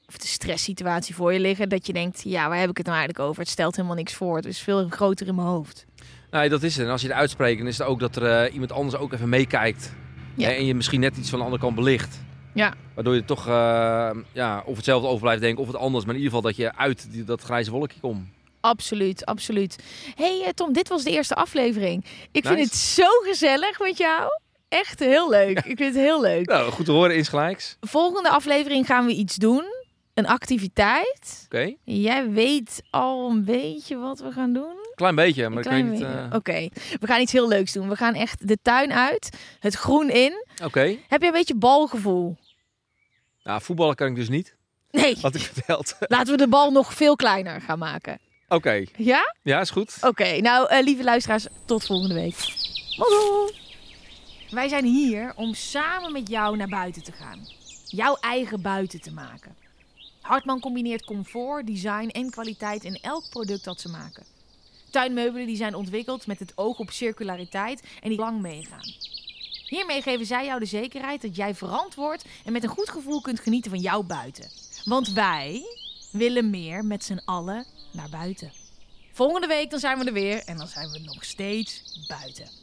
of de stresssituatie voor je liggen, dat je denkt, ja, waar heb ik het nou eigenlijk over? Het stelt helemaal niks voor. Het is veel groter in mijn hoofd. Nee, dat is het. En als je het uitspreekt, dan is het ook dat er eh, iemand anders ook even meekijkt. Ja. En je misschien net iets van de andere kant belicht. Ja. Waardoor je toch eh, ja, of hetzelfde over blijft denken of het anders. Maar in ieder geval dat je uit die, dat grijze wolkje komt. Absoluut, absoluut. hey, eh, Tom, dit was de eerste aflevering. Ik vind het zo gezellig met jou. Echt heel leuk. Ik vind het heel leuk. Nou, goed te horen insgelijks. Volgende aflevering gaan we iets doen. Een activiteit. Oké, Jij weet al een beetje wat we gaan doen. klein beetje, maar ik klein weet niet... eh, Oké, we gaan iets heel leuks doen. We gaan echt de tuin uit, het groen in. Oké, Heb je een beetje balgevoel? nou, voetballen kan ik dus niet, Nee, had ik verteld. laten we de bal nog veel kleiner gaan maken. Oké, Ja? ja, is goed. Oké, nou eh, lieve luisteraars, tot volgende week. Hallo. Wij zijn hier om samen met jou naar buiten te gaan. Jouw eigen buiten te maken. Hartman combineert comfort, design en kwaliteit in elk product dat ze maken. Tuinmeubelen die zijn ontwikkeld met het oog op circulariteit en die lang meegaan. Hiermee geven zij jou de zekerheid dat jij verantwoord en met een goed gevoel kunt genieten van jouw buiten. Want wij willen meer met z'n allen naar buiten. Volgende week dan zijn we er weer en dan zijn we nog steeds buiten.